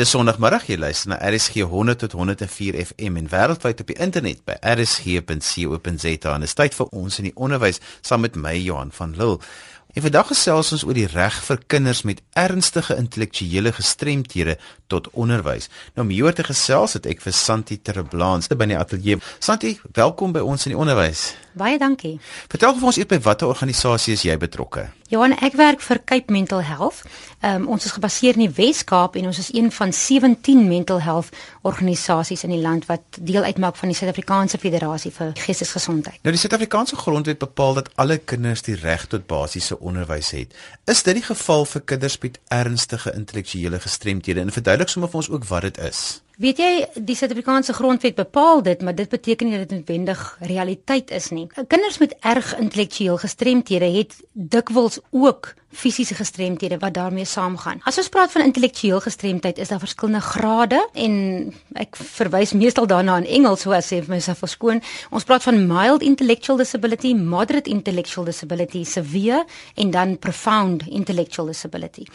Dis Sondagmiddag jy luister na RSG 100 tot 104 FM en wêreldwyd op die internet by rsg.co.za en dit is tyd vir ons in die onderwys saam met my Johan van Lille. En vandag gesels ons oor die reg vir kinders met ernstige intellektuele gestremthede tot onderwys. Nou om hieroor te gesels het ek vir Santi Terreblans by die ateljee. Santi, welkom by ons in die onderwys. Baie dankie. Vertel vir ons eers by watter organisasie is jy betrokke? Johan, ek werk vir Cape Mental Health. Um, ons is gebaseer in die Wes-Kaap en ons is een van 17 mental health organisasies in die land wat deel uitmaak van die Suid-Afrikaanse Federasie vir Geestesgesondheid. Nou die Suid-Afrikaanse grondwet bepaal dat alle kinders die reg tot basiese onderwys het. Is dit die geval vir kinders met ernstige intellektuele gestremthede? En verduidelik sommer vir ons ook wat dit is. Weet jy, die Suid-Afrikaanse grondwet bepaal dit, maar dit beteken nie dat dit noodwendig realiteit is nie. Kinders met erg intellektueel gestremthede het dikwels ook fisiese gestremthede wat daarmee saamgaan. As ons praat van intellektueel gestremdheid, is daar verskillende grade en ek verwys meestal daarna in Engels, so as jy myself verskoon. Ons praat van mild intellectual disability, moderate intellectual disability, severe en dan profound intellectual disability.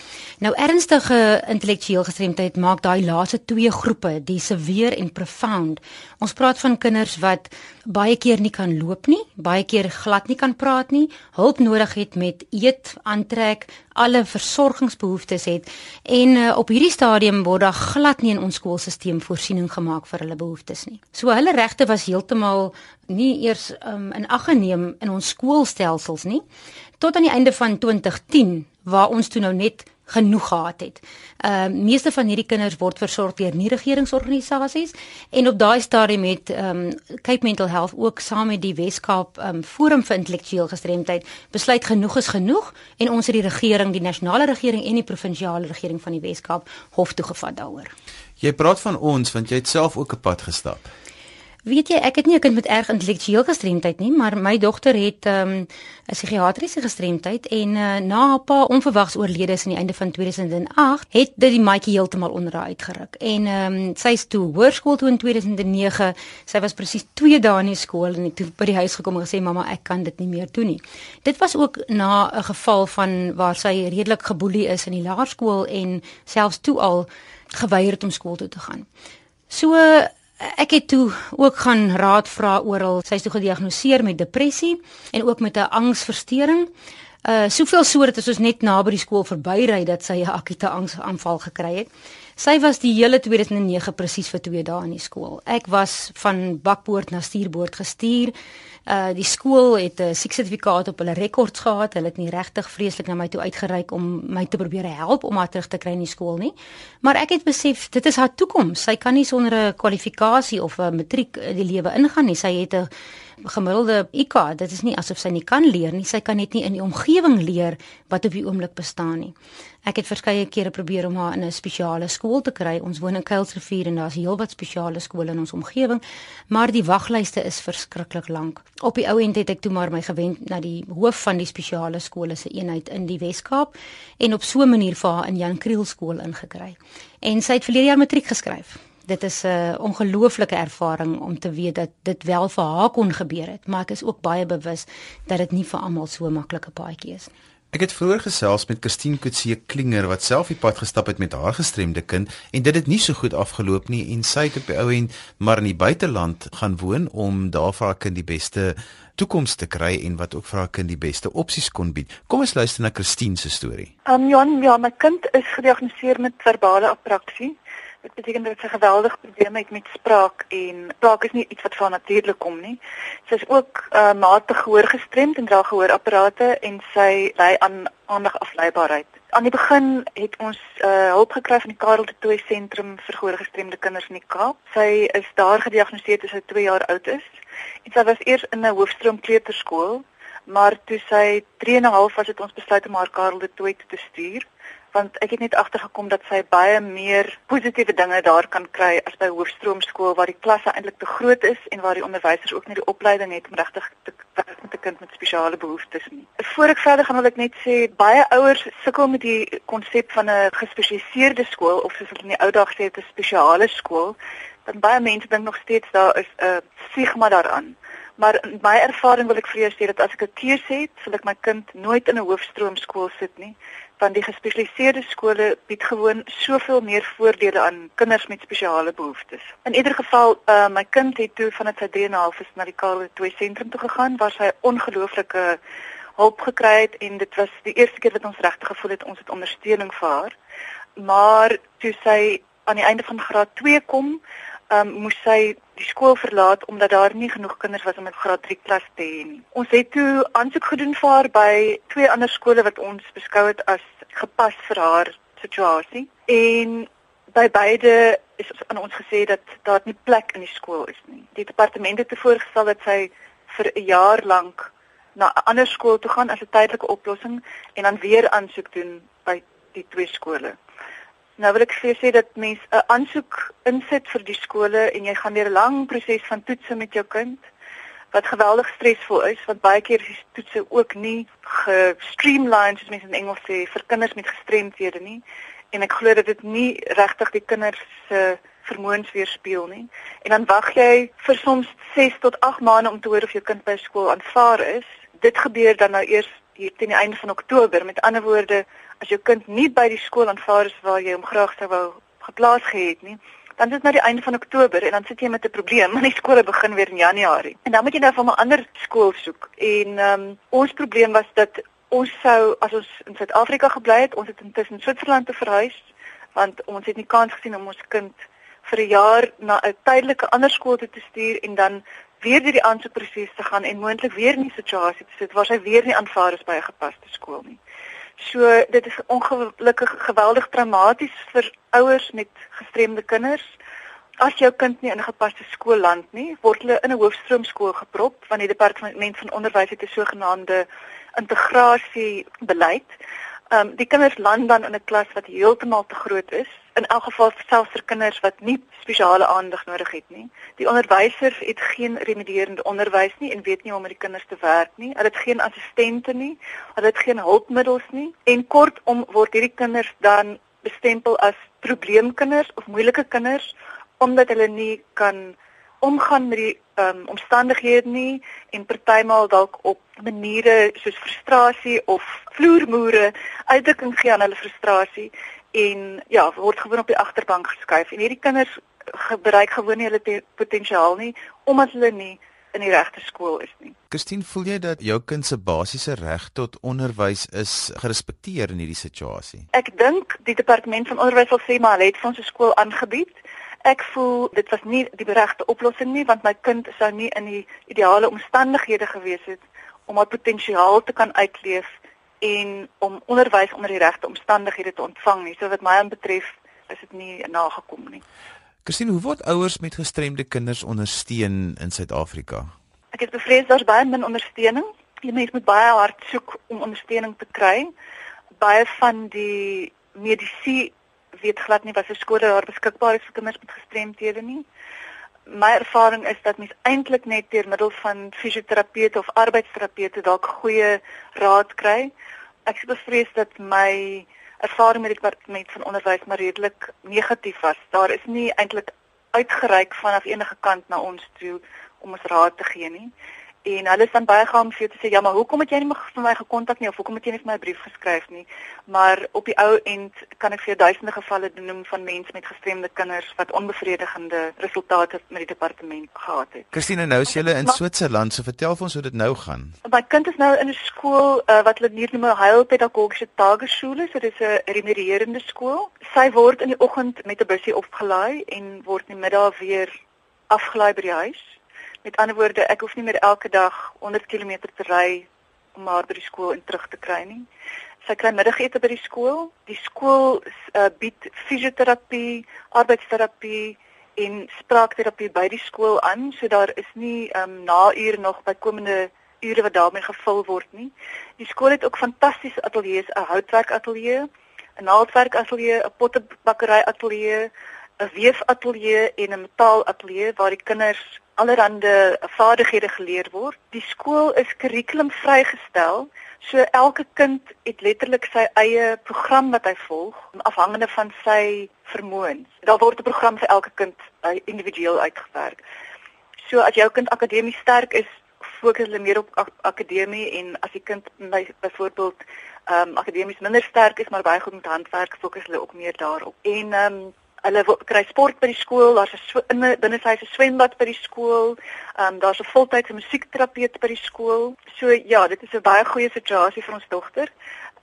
Nou ernstige intellektueel gestremdheid maak daai laaste twee groepe, die severe en profound. Ons praat van kinders wat baie keer nie kan loop nie, baie keer glad nie kan praat nie, hulp nodig het met eet, aantrek, alle versorgingsbehoeftes het en uh, op hierdie stadium word daar glad nie in ons skoolstelsel voorsiening gemaak vir hulle behoeftes nie. So hulle regte was heeltemal nie eers um, in ag geneem in ons skoolstelsels nie tot aan die einde van 2010 waar ons toe nou net genoeg gehad het. Ehm uh, meeste van hierdie kinders word versorg deur nie regeringsorganisasies en op daai stadium het ehm um, Cape Mental Health ook saam met die Weskaap ehm um, Forum vir Intellektueel Gestremdheid besluit genoeg is genoeg en ons het die regering, die nasionale regering en die provinsiale regering van die Weskaap hof toe gevat daaroor. Jy praat van ons want jy het self ook 'n pad gestap. Weet jy, ek het nie 'n kind met erg intellektueel gestremdheid nie, maar my dogter het 'n um, psigiatriese gestremdheid en uh, na haar pa onverwags oorlede is aan die einde van 2008, het dit die maatjie heeltemal onder haar uitgeruk. En ehm um, sy is toe hoërskool toe in 2009. Sy was presies 2 dae in die skool en het toe by die huis gekom en gesê mamma, ek kan dit nie meer doen nie. Dit was ook na 'n geval van waar sy redelik geboelie is in die laerskool en selfs toe al geweier het om skool toe te gaan. So Ek het toe ook gaan raad vra oral. Sy is toe gediagnoseer met depressie en ook met 'n angsversteuring. Uh soveel so dat ons net na by die skool verbyry dat sy 'n akute angsaanval gekry het. Sy was die hele 2009 presies vir 2 dae in die skool. Ek was van bakboord na stuurboord gestuur. Uh die skool het 'n sertifikaat op hulle rekords gehad. Hulle het nie regtig vreeslik na my toe uitgereik om my te probeer help om haar terug te kry in die skool nie. Maar ek het besef dit is haar toekoms. Sy kan nie sonder 'n kwalifikasie of 'n matriek die lewe ingaan nie. Sy het 'n gemiddelde IQ. Dit is nie asof sy nie kan leer nie. Sy kan net nie in die omgewing leer wat op die oomblik bestaan nie. Ek het verskeie kere probeer om haar in 'n spesiale skool te kry. Ons woon in Kuilsrivier en daar's heelwat spesiale skole in ons omgewing, maar die waglyste is verskriklik lank. Op die ou end het ek toe maar my gewend na die hoof van die spesiale skole se eenheid in die Wes-Kaap en op so 'n manier vir haar in Jan Kriel skool ingekry. En sy het verlede jaar matriek geskryf dit is 'n ongelooflike ervaring om te weet dat dit wel vir haar kon gebeur het, maar ek is ook baie bewus dat dit nie vir almal so 'n maklike paadjie is nie. Ek het vroeër gesels met Christine Kutse Klinger wat self die pad gestap het met haar gestremde kind en dit het nie so goed afgeloop nie en sy het op die ou end maar in die buiteland gaan woon om daar vir haar kind die beste toekoms te kry en wat ook vir haar kind die beste opsies kon bied. Kom ons luister na Christine se storie. Um, ehm, Jan, ja, my kind is gediagnoseer met verbale apraksie. Dit beteken dat sy geweldige probleme het met spraak en spraak is nie iets wat van natuurlik kom nie. Sy is ook uh, matig gehoor gestremd en dra gehoorapparate en sy ly aan aandag afleibaarheid. Aan die begin het ons uh, hulp gekry van die Karel de Tooy sentrum vir gehoorgestremde kinders in die Kaap. Sy is daar gediagnoseer toe sy 2 jaar oud is. Sy was eers in 'n hoofstroom kleuterskool, maar toe sy 3 en 'n half was het ons besluit om haar Karel de Tooy te stuur want ek het net agtergekom dat sy baie meer positiewe dinge daar kan kry as by Hoofstroomskool waar die klasse eintlik te groot is en waar die onderwysers ook nie die opleiding het om regtig te werk met 'n kind met spesiale behoeftes nie. Voor ek verder gaan wil ek net sê baie ouers sukkel met die konsep van 'n gespesialiseerde skool of soos hulle in die ou dae gesê het 'n spesiale skool. Dan baie mense dink nog steeds daar is 'n stigma daaraan. Maar in my ervaring wil ek vir jou sê dat as ek 'n keuse het, sal ek my kind nooit in 'n hoofstroomskool sit nie want die gespesialiseerde skole bied gewoon soveel meer voordele aan kinders met spesiale behoeftes. In ieder geval, uh, my kind het toe vanaf sy 3.5 is na die Karel 2 sentrum toe gegaan waar sy ongelooflike hulp gekry het en dit was die eerste keer wat ons regtig gevoel het ons het ondersteuning vir haar. Maar toe sy aan die einde van graad 2 kom, um, moes sy die skool verlaat omdat daar nie genoeg kinders was om 'n graad 3 klas te hê nie. Ons het toe aansoek gedoen vir haar by twee ander skole wat ons beskou het as gepas vir haar situasie. En by beide is aan ons gesê dat daar nie plek in die skool is nie. Die departement het voorgestel dat sy vir 'n jaar lank na 'n ander skool toe gaan as 'n tydelike oplossing en dan weer aansoek doen by die twee skole. Nou wil ek vir sê dat mens 'n aansoek insit vir die skole en jy gaan deur 'n lang proses van toetse met jou kind wat geweldig stresvol is want baie keer is die toetse ook nie gestreamlined soos mense in Engels sê vir kinders met gestremthede nie. En ek glo dat dit nie regtig die kinders se vermoëns weerspieël nie. En dan wag jy vir soms 6 tot 8 maande om te hoor of jou kind by skool aanvaar is. Dit gebeur dan nou eers hier teen die einde van Oktober. Met ander woorde, as jou kind nie by die skool aanvaar is waar jy hom graag sou wou geplaas gehad nie, dan dit na die einde van Oktober en dan sit jy met 'n probleem, want die skole begin weer in Januarie. En dan moet jy nou van 'n ander skool soek. En ehm um, ons probleem was dat ons sou as ons in Suid-Afrika gebly het, ons het intussen Switserland te verhuis, want ons het nie kans gesien om ons kind vir 'n jaar na 'n tydelike ander skool te stuur en dan weer deur die aansoekproses te gaan en moontlik weer in die situasie te sit waar sy weer nie aanvaar is by 'n gepaste skool nie. So dit is ongelukkig geweldig traumaties vir ouers met gestremde kinders. As jou kind nie in 'n gepaste skool land nie, word hulle in 'n hoofstroomskool geprop van die departement van onderwys het 'n sogenaamde integrasie beleid. Ehm um, die kinders land dan in 'n klas wat heeltemal te groot is in elk geval selfs vir kinders wat nie spesiale aandag nodig het nie. Die onderwysers het geen remedierende onderwys nie en weet nie hoe om met die kinders te werk nie. Hulle het geen assistente nie. Hulle het geen hulpmiddels nie. En kortom word hierdie kinders dan bestempel as probleemkinders of moeilike kinders omdat hulle nie kan omgaan met die um, omstandighede nie en partymal dalk op maniere soos frustrasie of vloermoere uitdrukking gee aan hulle frustrasie en ja, word gewoon op die agterbank geskuif en hierdie kinders gebruik gewoon nie hulle potensiaal nie omdat hulle nie in die regte skool is nie. Christine, voel jy dat jou kind se basiese reg tot onderwys is gerespekteer in hierdie situasie? Ek dink die departement van onderwys wil sê maar hulle het vir ons 'n skool aangebied. Ek voel dit was nie die regte oplossing nie want my kind sou nie in die ideale omstandighede gewees het om haar potensiaal te kan uitleef en om onderwys onder die regte omstandighede te ontvang nie. So wat my aanbetref, is dit nie nagekom nie. Christine, hoe word ouers met gestremde kinders ondersteun in Suid-Afrika? Ek het bevrees daar's baie min ondersteuning. Die mense moet baie hard soek om ondersteuning te kry. Baie van die medisy weet glad nie wat vir skole daar beskikbaar is vir kinders met gestremthede nie my ervaring is dat mens eintlik net deur middel van fisioterapeute of arbeidsterapeute dalk goeie raad kry. Ek het bevrees dat my ervaring met die departement van onderwys maar redelik negatief was. Daar is nie eintlik uitgereik vanaf enige kant na ons toe om ons raad te gee nie en hulle is dan baie gaam vir te sê ja maar hoekom het jy nie vir my gekontak nie of hoekom het jy nie vir my 'n brief geskryf nie maar op die ou end kan ek vir jou duisende gevalle noem van mense met gestremde kinders wat onbevredigende resultate met die departement gehad het. Christine nou is jy in Switserland so vertel vir ons hoe dit nou gaan. My kind is nou in 'n skool uh, wat hulle hier noem 'n heilpedagogiese tagesskole so dis 'n remedierende skool. Sy word in die oggend met 'n busie opgelaai en word in die middag weer afgelaai by die huis Met ander woorde, ek hoef nie meer elke dag 100 km te ry om haar by die skool en terug te kry nie. Sy kry middagete by die skool. Die skool uh, bied fisioterapie, arbeidsterapie en spraakterapie by die skool aan, so daar is nie um, na ure nog bykomende ure wat daarmee gevul word nie. Die skool het ook fantastiese ateljee's, 'n houtwerkateljee, 'n naaldwerkateljee, 'n pottebakkery ateljee, 'n weefateljee en 'n metaalatelier waar die kinders allerhande vaardighede geleer word. Die skool is kurrikulum vrygestel, so elke kind het letterlik sy eie program wat hy volg, afhangende van sy vermoëns. Daar word 'n program vir elke kind uh, individueel uitgewerk. So as jou kind akademies sterk is, fokus hulle meer op ak akademie en as die kind byvoorbeeld ehm um, akademies minder sterk is maar baie goed met handwerk fokus hulle ook meer daarop. En ehm um, hulle kry sport by die skool, daar's 'n binne sy 'n swembad by die skool. Ehm um, daar's 'n voltydse musiekterapeut by die skool. So ja, dit is 'n baie goeie situasie vir ons dogter.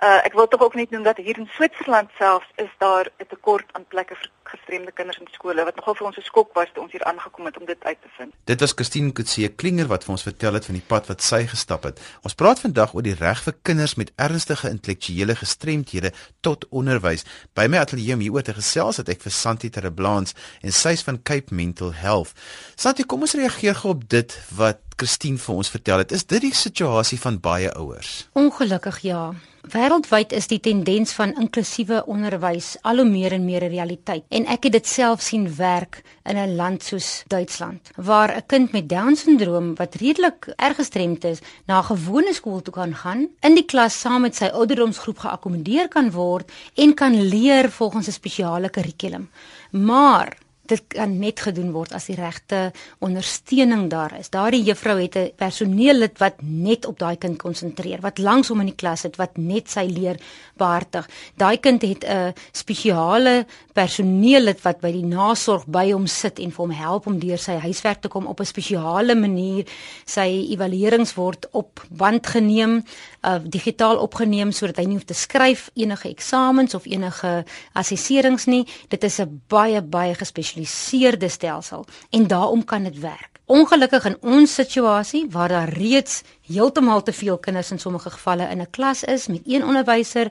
Uh ek wil tog ook net noem dat hier in Switserland selfs is daar 'n tekort aan plekke vir gestremde kinders in skole wat nogal vir ons 'n skok was toe ons hier aangekom het om dit uit te vind. Dit was Christine Kutse Klinger wat vir ons vertel het van die pad wat sy gestap het. Ons praat vandag oor die reg vir kinders met ernstige intellektuele gestremthede tot onderwys. By my ateljee hieroor te gesels het ek vir Santi Tereblans en sy's van Cape Mental Health. Santi, kom ons reageer gou op dit wat Christine vir ons vertel het. Is dit die situasie van baie ouers? Ongelukkig ja. Wêreldwyd is die tendens van inklusiewe onderwys al hoe meer en meer 'n realiteit. En ek het dit self sien werk in 'n land soos Duitsland, waar 'n kind met Down-sindroom wat redelik erg gestremd is, na 'n gewone skool toe kan gaan, in die klas saam met sy ouderdomsgroep geakkommodeer kan word en kan leer volgens 'n spesiale kurrikulum. Maar dit kan net gedoen word as die regte ondersteuning daar is. Daardie juffrou het 'n personeellid wat net op daai kind konsentreer, wat langs hom in die klas sit, wat net sy leer behartig. Daai kind het 'n spesiale personeellid wat by die nasorg by hom sit en vir hom help om deur sy huiswerk te kom op 'n spesiale manier. Sy evaluerings word op band geneem, uh, digitaal opgeneem sodat hy nie hoef te skryf enige eksamens of enige assesserings nie. Dit is 'n baie baie gespesialiseerde gekompliseerde stelsel en daarom kan dit werk. Ongelukkig in ons situasie waar daar reeds heeltemal te veel kinders in sommige gevalle in 'n klas is met een onderwyser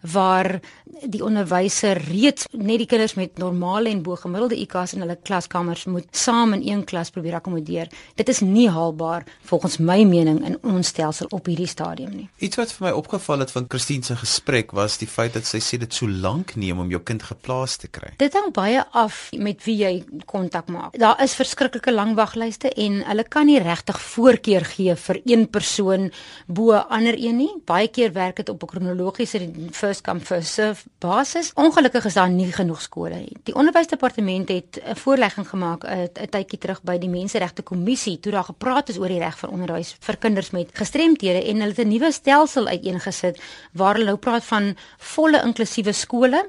waar die onderwyser reeds net die kinders met normale en bo-gemiddelde IQ's in hulle klaskamers moet saam in een klas probeer akkommodeer. Dit is nie haalbaar volgens my mening in ons stelsel op hierdie stadium nie. Iets wat vir my opgeval het van Christine se gesprek was die feit dat sy sê dit so lank neem om jou kind geplaas te kry. Dit hang baie af met wie jy kontak maak. Daar is verskriklike lang waglyste en hulle kan nie regtig voorkeur gee vir een persoon bo ander een nie. Baie keer werk dit op 'n kronologiese first come first serve basis. Ongelukkig is daar nie genoeg skole nie. Die onderwysdepartement het 'n voorlegging gemaak 'n tydjie terug by die Menseregte Kommissie toe daar gepraat is oor die reg vir onderwys vir kinders met gestremthede en hulle het 'n nuwe stelsel uiteengesit waar hulle nou praat van volle inklusiewe skole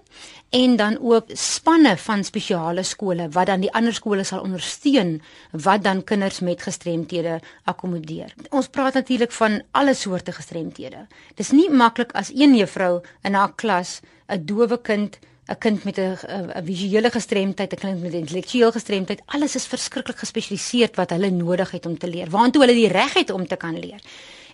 en dan ook spanne van spesiale skole wat dan die ander skole sal ondersteun wat dan kinders met gestremthede akkommodeer. Ons praat natuurlik van alle soorte gestremthede. Dis nie maklik as een juffrou in haar klas 'n dowe kind 'n kind met 'n 'n visuele gestremdheid, 'n kind met 'n intellektuele gestremdheid, alles is verskriklik gespesialiseer wat hulle nodig het om te leer. Waantoe hulle die reg het om te kan leer.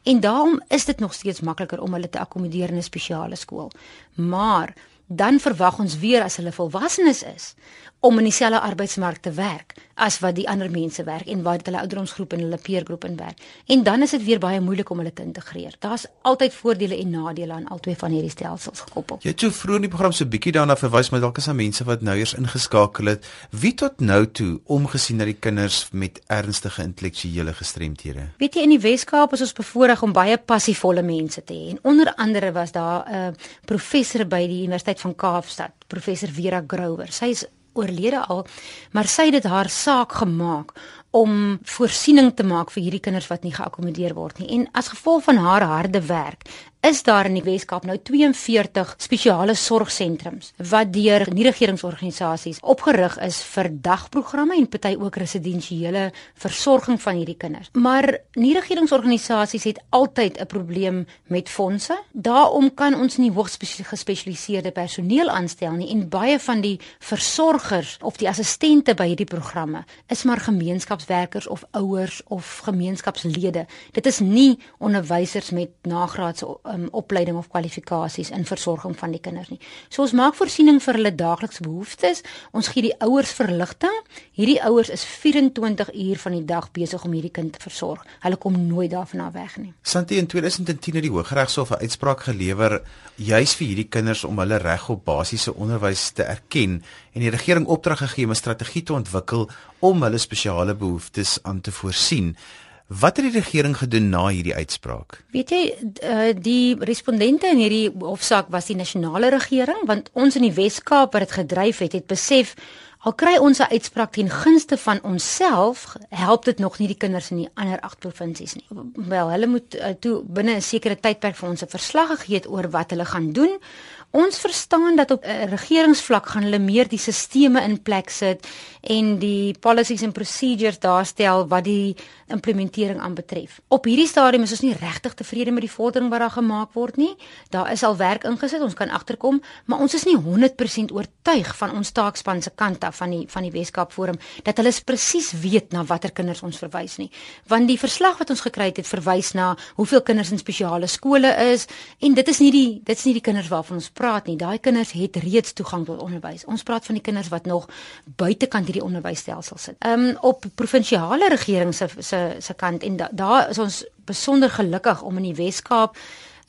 En daarom is dit nog steeds makliker om hulle te akkommodeer in 'n spesiale skool. Maar dan verwag ons weer as hulle volwassenes is om in dieselfde arbeidsmark te werk as wat die ander mense werk en wat hulle ouderdomsgroep en hulle peergroep in werk. En dan is dit weer baie moeilik om hulle te integreer. Daar's altyd voordele en nadele aan albei van hierdie stelsels gekoppel. Jy het so vroeg in die program so bietjie daarna verwys, maar dalk is daar mense wat nou eers ingeskakel het. Wie tot nou toe omgesien na die kinders met ernstige intellektuele gestremthede? Weet jy in die Wes-Kaap is ons bevoorreg om baie passievolle mense te hê. En onder andere was daar 'n uh, professor by die Universiteit van Kaapstad, professor Vera Grower. Sy is oorlede al, maar sy het dit haar saak gemaak om voorsiening te maak vir hierdie kinders wat nie geakkommodeer word nie. En as gevolg van haar harde werk is daar in die Weskaap nou 42 spesiale sorgsentrums wat deur nie-regeringsorganisasies opgerig is vir dagprogramme en party ook residensiële versorging van hierdie kinders. Maar nie-regeringsorganisasies het altyd 'n probleem met fondse. Daarom kan ons nie hoogs gespesialiseerde personeel aanstel nie en baie van die versorgers of die assistente by hierdie programme is maar gemeenskapswerkers of ouers of gemeenskapslede. Dit is nie onderwysers met nagraadse um, opleiding of kwalifikasies in versorging van die kinders nie. So ons maak voorsiening vir hulle daaglikse behoeftes. Ons gee die ouers verligting. Hierdie ouers is 24 uur van die dag besig om hierdie kind te versorg. Hulle kom nooit daarvan af weg nie. Santi in 2010 het die Hooggeregshof 'n uitspraak gelewer juis vir hierdie kinders om hulle reg op basiese onderwys te erken en die regering opdrag gegee om 'n strategie te ontwikkel om hulle spesiale behoeftes aan te voorsien. Wat het die regering gedoen na hierdie uitspraak? Weet jy, uh, die respondente in hierdie hofsaak was die nasionale regering want ons in die Wes-Kaap wat dit gedryf het, het besef Al kry ons 'n uitspraak ten gunste van onsself, help dit nog nie die kinders in die ander 8 provinsies nie. Wel, hulle moet uh, toe binne 'n sekere tydperk vir ons 'n verslag gegee het oor wat hulle gaan doen. Ons verstaan dat op 'n uh, regeringsvlak gaan hulle meer die sisteme in plek sit en die policies en procedures daarstel wat die implementering aanbetref. Op hierdie stadium is ons nie regtig tevrede met die vordering wat daar gemaak word nie. Daar is al werk ingesit, ons kan agterkom, maar ons is nie 100% oortuig van ons taakspan se kant af van die van die Weskaap Forum dat hulle presies weet na watter kinders ons verwys nie. Want die verslag wat ons gekry het verwys na hoeveel kinders in spesiale skole is en dit is nie die dit is nie die kinders waarvan ons praat nie. Daai kinders het reeds toegang tot onderwys. Ons praat van die kinders wat nog buitekant hierdie onderwysstelsel sit. Ehm um, op provinsiale regering se se se kant en daar da is ons besonder gelukkig om in die Wes-Kaap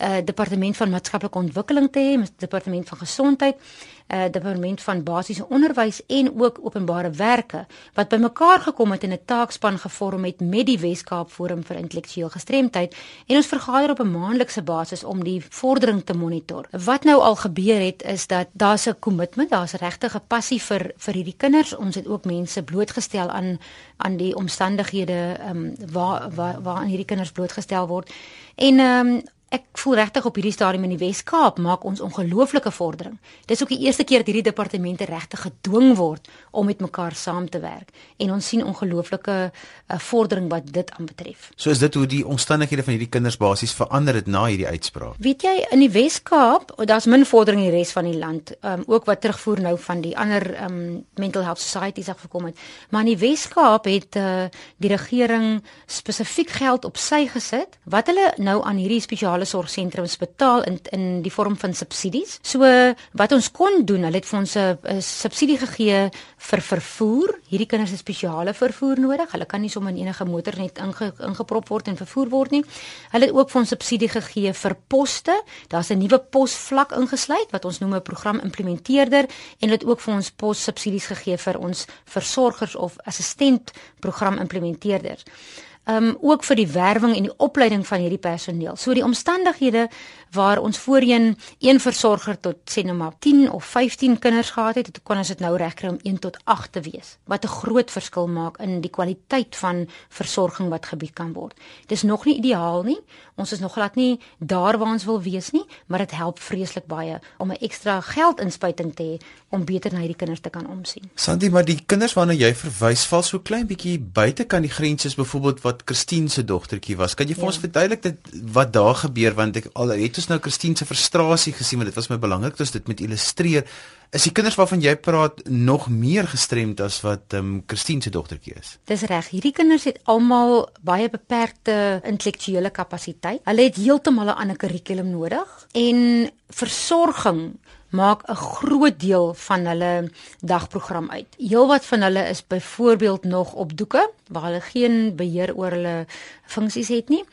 'n uh, departement van maatskaplike ontwikkeling te hê, 'n departement van gesondheid, uh, departement van basiese onderwys en ook openbare werke wat bymekaar gekom het en 'n taakspan gevorm het met die Wes-Kaap Forum vir Intellektueel Gestremdheid en ons vergader op 'n maandelikse basis om die vordering te monitor. Wat nou al gebeur het is dat daar's 'n kommitment, daar's regtig 'n passie vir vir hierdie kinders. Ons het ook mense blootgestel aan aan die omstandighede ehm um, waar waar waar aan hierdie kinders blootgestel word. En ehm um, Ek voel regtig op hierdie stadium in die Wes-Kaap maak ons ongelooflike vordering. Dis ook die eerste keer dat hierdie departemente regtig gedwing word om met mekaar saam te werk en ons sien ongelooflike uh, vordering wat dit aanbetref. So is dit hoe die omstandighede van hierdie kinders basies verander het na hierdie uitspraak. Weet jy in die Wes-Kaap, daar's min vordering in die res van die land, um, ook wat terugvoer nou van die ander um, mental health societies af gekom het. Maar in die Wes-Kaap het uh, die regering spesifiek geld op sy gesit wat hulle nou aan hierdie spesiale sosiale sorgsentrums betaal in in die vorm van subsidies. So wat ons kon doen, hulle het vir ons 'n subsidie gegee vir vervoer. Hierdie kinders het spesiale vervoer nodig. Hulle kan nie sommer in enige motor net inge, ingeprop word en vervoer word nie. Hulle het ook vir ons subsidie gegee vir poste. Daar's 'n nuwe posvlak ingesluit wat ons noem 'n program implementeerder en hulle het ook vir ons pos subsidies gegee vir ons versorgers of assistent program implementeerders um ook vir die werwing en die opleiding van hierdie personeel. So die omstandighede waar ons voorheen een versorger tot sê nou maar 10 of 15 kinders gehad het, het kon ons dit nou regkry om 1 tot 8 te wees. Wat 'n groot verskil maak in die kwaliteit van versorging wat gebied kan word. Dis nog nie ideaal nie. Ons is nog glad nie daar waar ons wil wees nie, maar dit help vreeslik baie om 'n ekstra geldinspuiting te hê om beter na hierdie kinders te kan omsien. Sandy, maar die kinders waarna jy verwys val so klein bietjie buite kan die grense byvoorbeeld wat Christine se dogtertjie was. Kan jy vir ja. ons verduidelik dit wat daar gebeur want ek al het ons nou Christine se frustrasie gesien want dit was my belangrik dat dit met illustreer. Is die kinders waarvan jy praat nog meer gestremd as wat ehm um, Christine se dogtertjie is? Dis reg. Hierdie kinders het almal baie beperkte intellektuele kapasiteit. Hulle het heeltemal 'n ander kurrikulum nodig en versorging maak 'n groot deel van hulle dagprogram uit. Heelwat van hulle is byvoorbeeld nog op doeke waar hulle geen beheer oor hulle funksies het nie.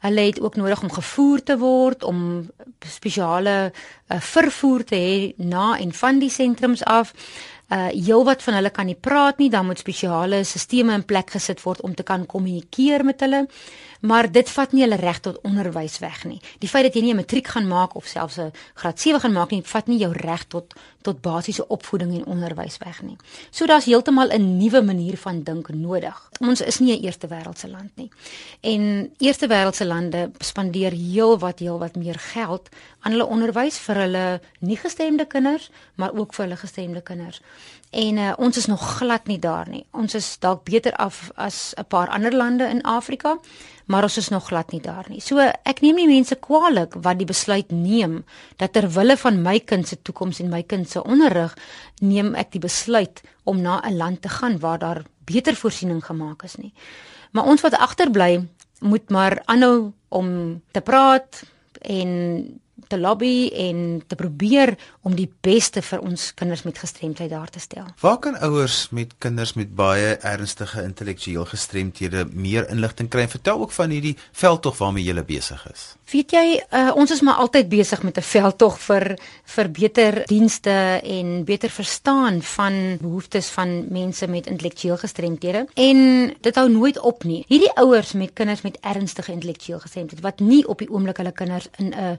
Hulle het ook nodig om gevoer te word, om spesiale uh, vervoer te hê na en van die sentrums af. Uh heelwat van hulle kan nie praat nie, dan moet spesiale stelsels in plek gesit word om te kan kommunikeer met hulle maar dit vat nie hulle reg tot onderwys weg nie. Die feit dat jy nie 'n matriek gaan maak of selfs 'n graad 7 gaan maak nie, vat nie jou reg tot tot basiese opvoeding en onderwys weg nie. So daar's heeltemal 'n nuwe manier van dink nodig. Ons is nie 'n eerste wêreldse land nie. En eerste wêreldse lande spandeer heelwat heelwat meer geld aan hulle onderwys vir hulle nie gestemde kinders, maar ook vir hulle gestemde kinders. En uh, ons is nog glad nie daar nie. Ons is dalk beter af as 'n paar ander lande in Afrika, maar ons is nog glad nie daar nie. So ek neem nie mense kwaadlik wat die besluit neem dat ter wille van my kind se toekoms en my kind se onderrig neem ek die besluit om na 'n land te gaan waar daar beter voorsiening gemaak is nie. Maar ons wat agterbly moet maar aanhou om te praat en te lobby en te probeer om die beste vir ons kinders met gestremdheid daar te stel. Waar kan ouers met kinders met baie ernstige intellektueel gestremthede meer inligting kry? Vertel ook van hierdie veldtog waarmee jy besig is. Weet jy, uh, ons is maar altyd besig met 'n veldtog vir vir beter dienste en beter verstaan van behoeftes van mense met intellektueel gestremthede en dit hou nooit op nie. Hierdie ouers met kinders met ernstige intellektueel gestremthede wat nie op die oomblik hulle kinders in 'n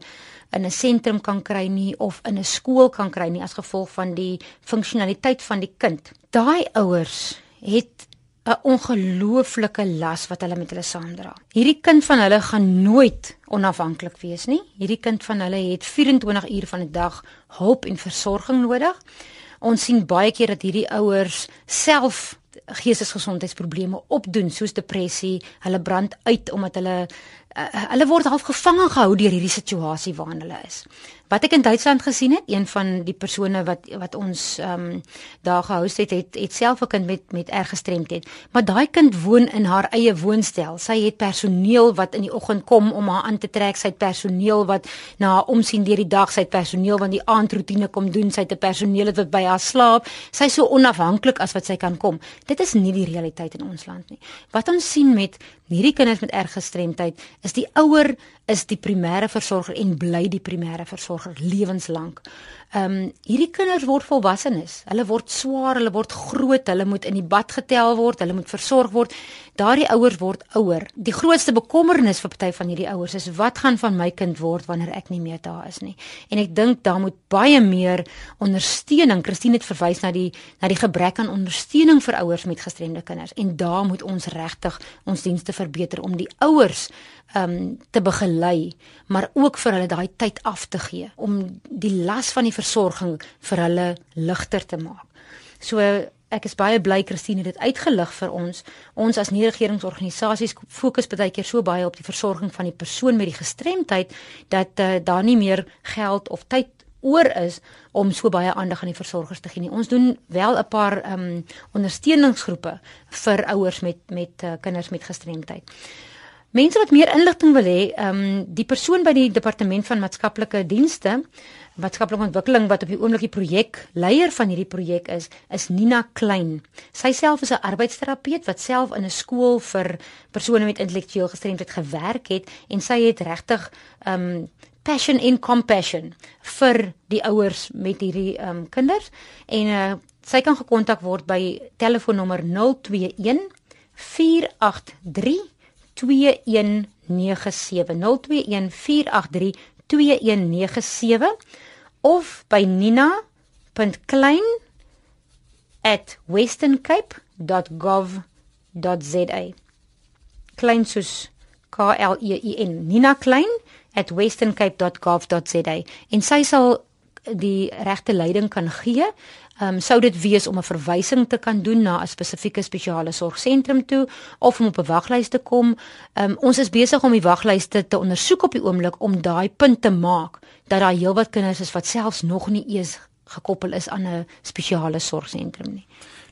in 'n sentrum kan kry nie of in 'n skool kan kry nie as gevolg van die funksionaliteit van die kind. Daai ouers het 'n ongelooflike las wat hulle met hulle saamdra. Hierdie kind van hulle gaan nooit onafhanklik wees nie. Hierdie kind van hulle het 24 uur van 'n dag hulp en versorging nodig. Ons sien baie keer dat hierdie ouers self geestesgesondheidsprobleme opdoen soos depressie, hulle brand uit omdat hulle uh, hulle word half gevange gehou deur hierdie situasie waarin hulle is. Wat ek in Duitsland gesien het, een van die persone wat wat ons ehm um, daar gehou het, het het self 'n kind met met erge gestremdheid, maar daai kind woon in haar eie woonstel. Sy het personeel wat in die oggend kom om haar aan te trek, sy het personeel wat na haar omsien deur die dag, sy het personeel wat die aandroetine kom doen, sy het 'n personeel wat by haar slaap. Sy is so onafhanklik as wat sy kan kom. Dit is nie die realiteit in ons land nie. Wat ons sien met hierdie kinders met erge gestremdheid is die ouer is die primêre versorger en bly die primêre versorger lewenslank. Ehm um, hierdie kinders word volwassenes. Hulle word swaar, hulle word groot, hulle moet in die bad getel word, hulle moet versorg word. Daardie ouers word ouer. Die grootste bekommernis vir party van hierdie ouers is wat gaan van my kind word wanneer ek nie meer daar is nie. En ek dink daar moet baie meer ondersteuning. Christine het verwys na die na die gebrek aan ondersteuning vir ouers met gestremde kinders en daar moet ons regtig ons dienste verbeter om die ouers um, te begelei, maar ook vir hulle daai tyd af te gee om die las van die versorging vir hulle ligter te maak. So ek is baie bly Christine het dit uitgelig vir ons. Ons as nie-regeringsorganisasies fokus baie keer so baie op die versorging van die persoon met die gestremdheid dat uh, daar nie meer geld of tyd oor is om so baie aandag aan die versorgers te gee nie. Ons doen wel 'n paar ehm um, ondersteuningsgroepe vir ouers met met uh, kinders met gestremdheid. Mense wat meer inligting wil hê, ehm um, die persoon by die departement van maatskaplike dienste, maatskaplike ontwikkeling wat op die oomblik die projek leier van hierdie projek is, is Nina Klein. Sy self is 'n arbeidsterapeut wat self in 'n skool vir persone met intellektueel gestremdheid gewerk het en sy het regtig ehm um, passion and compassion vir die ouers met hierdie ehm um, kinders en uh, sy kan gekontak word by telefoonnommer 021 483 2197 of by nina.klein@westerncape.gov.za klein soos k l e i n nina klein at westerncape.gov.za en sy sal die regte leiding kan gee um, sou dit wees om 'n verwysing te kan doen na 'n spesifieke spesiale sorgsentrum toe of om op 'n waglys te kom. Ehm um, ons is besig om die waglyste te ondersoek op die oomblik om daai punt te maak dat daar heelwat kinders is wat selfs nog nie eens gekoppel is aan 'n spesiale sorgsentrum nie.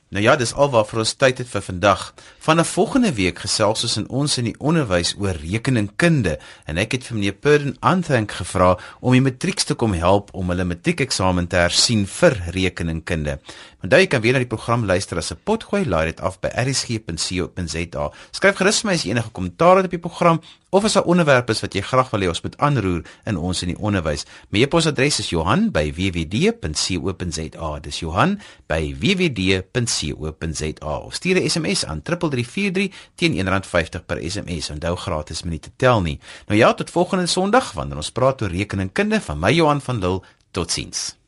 Nou ja, dis alwaar vir ons tyd het vir vandag. Van 'n volgende week gesels ons in ons in die onderwys oor rekeningkunde en ek het vir meneer Purden Anthank gevra om die matrieks te kom help om hulle matriekeksamen te hersien vir rekeningkunde. Onthou jy kan weer na die program luister as 'n potgooi laai dit af by rsg.co.za. Skryf gerus vir my as jy enige kommentaar het op die program of as 'n onderwerp is wat jy graag wil hê ons moet aanroer in ons in die onderwys. My e-posadres is Johan@wwd.co.za. Dis Johan@wwd.co.za. Of stuur 'n SMS aan 3343 teen R1.50 per SMS. Onthou gratis minute tel nie. Nou ja, tot volgende Sondag wanneer ons praat oor rekeningkunde van my Johan van Lille. Totsiens.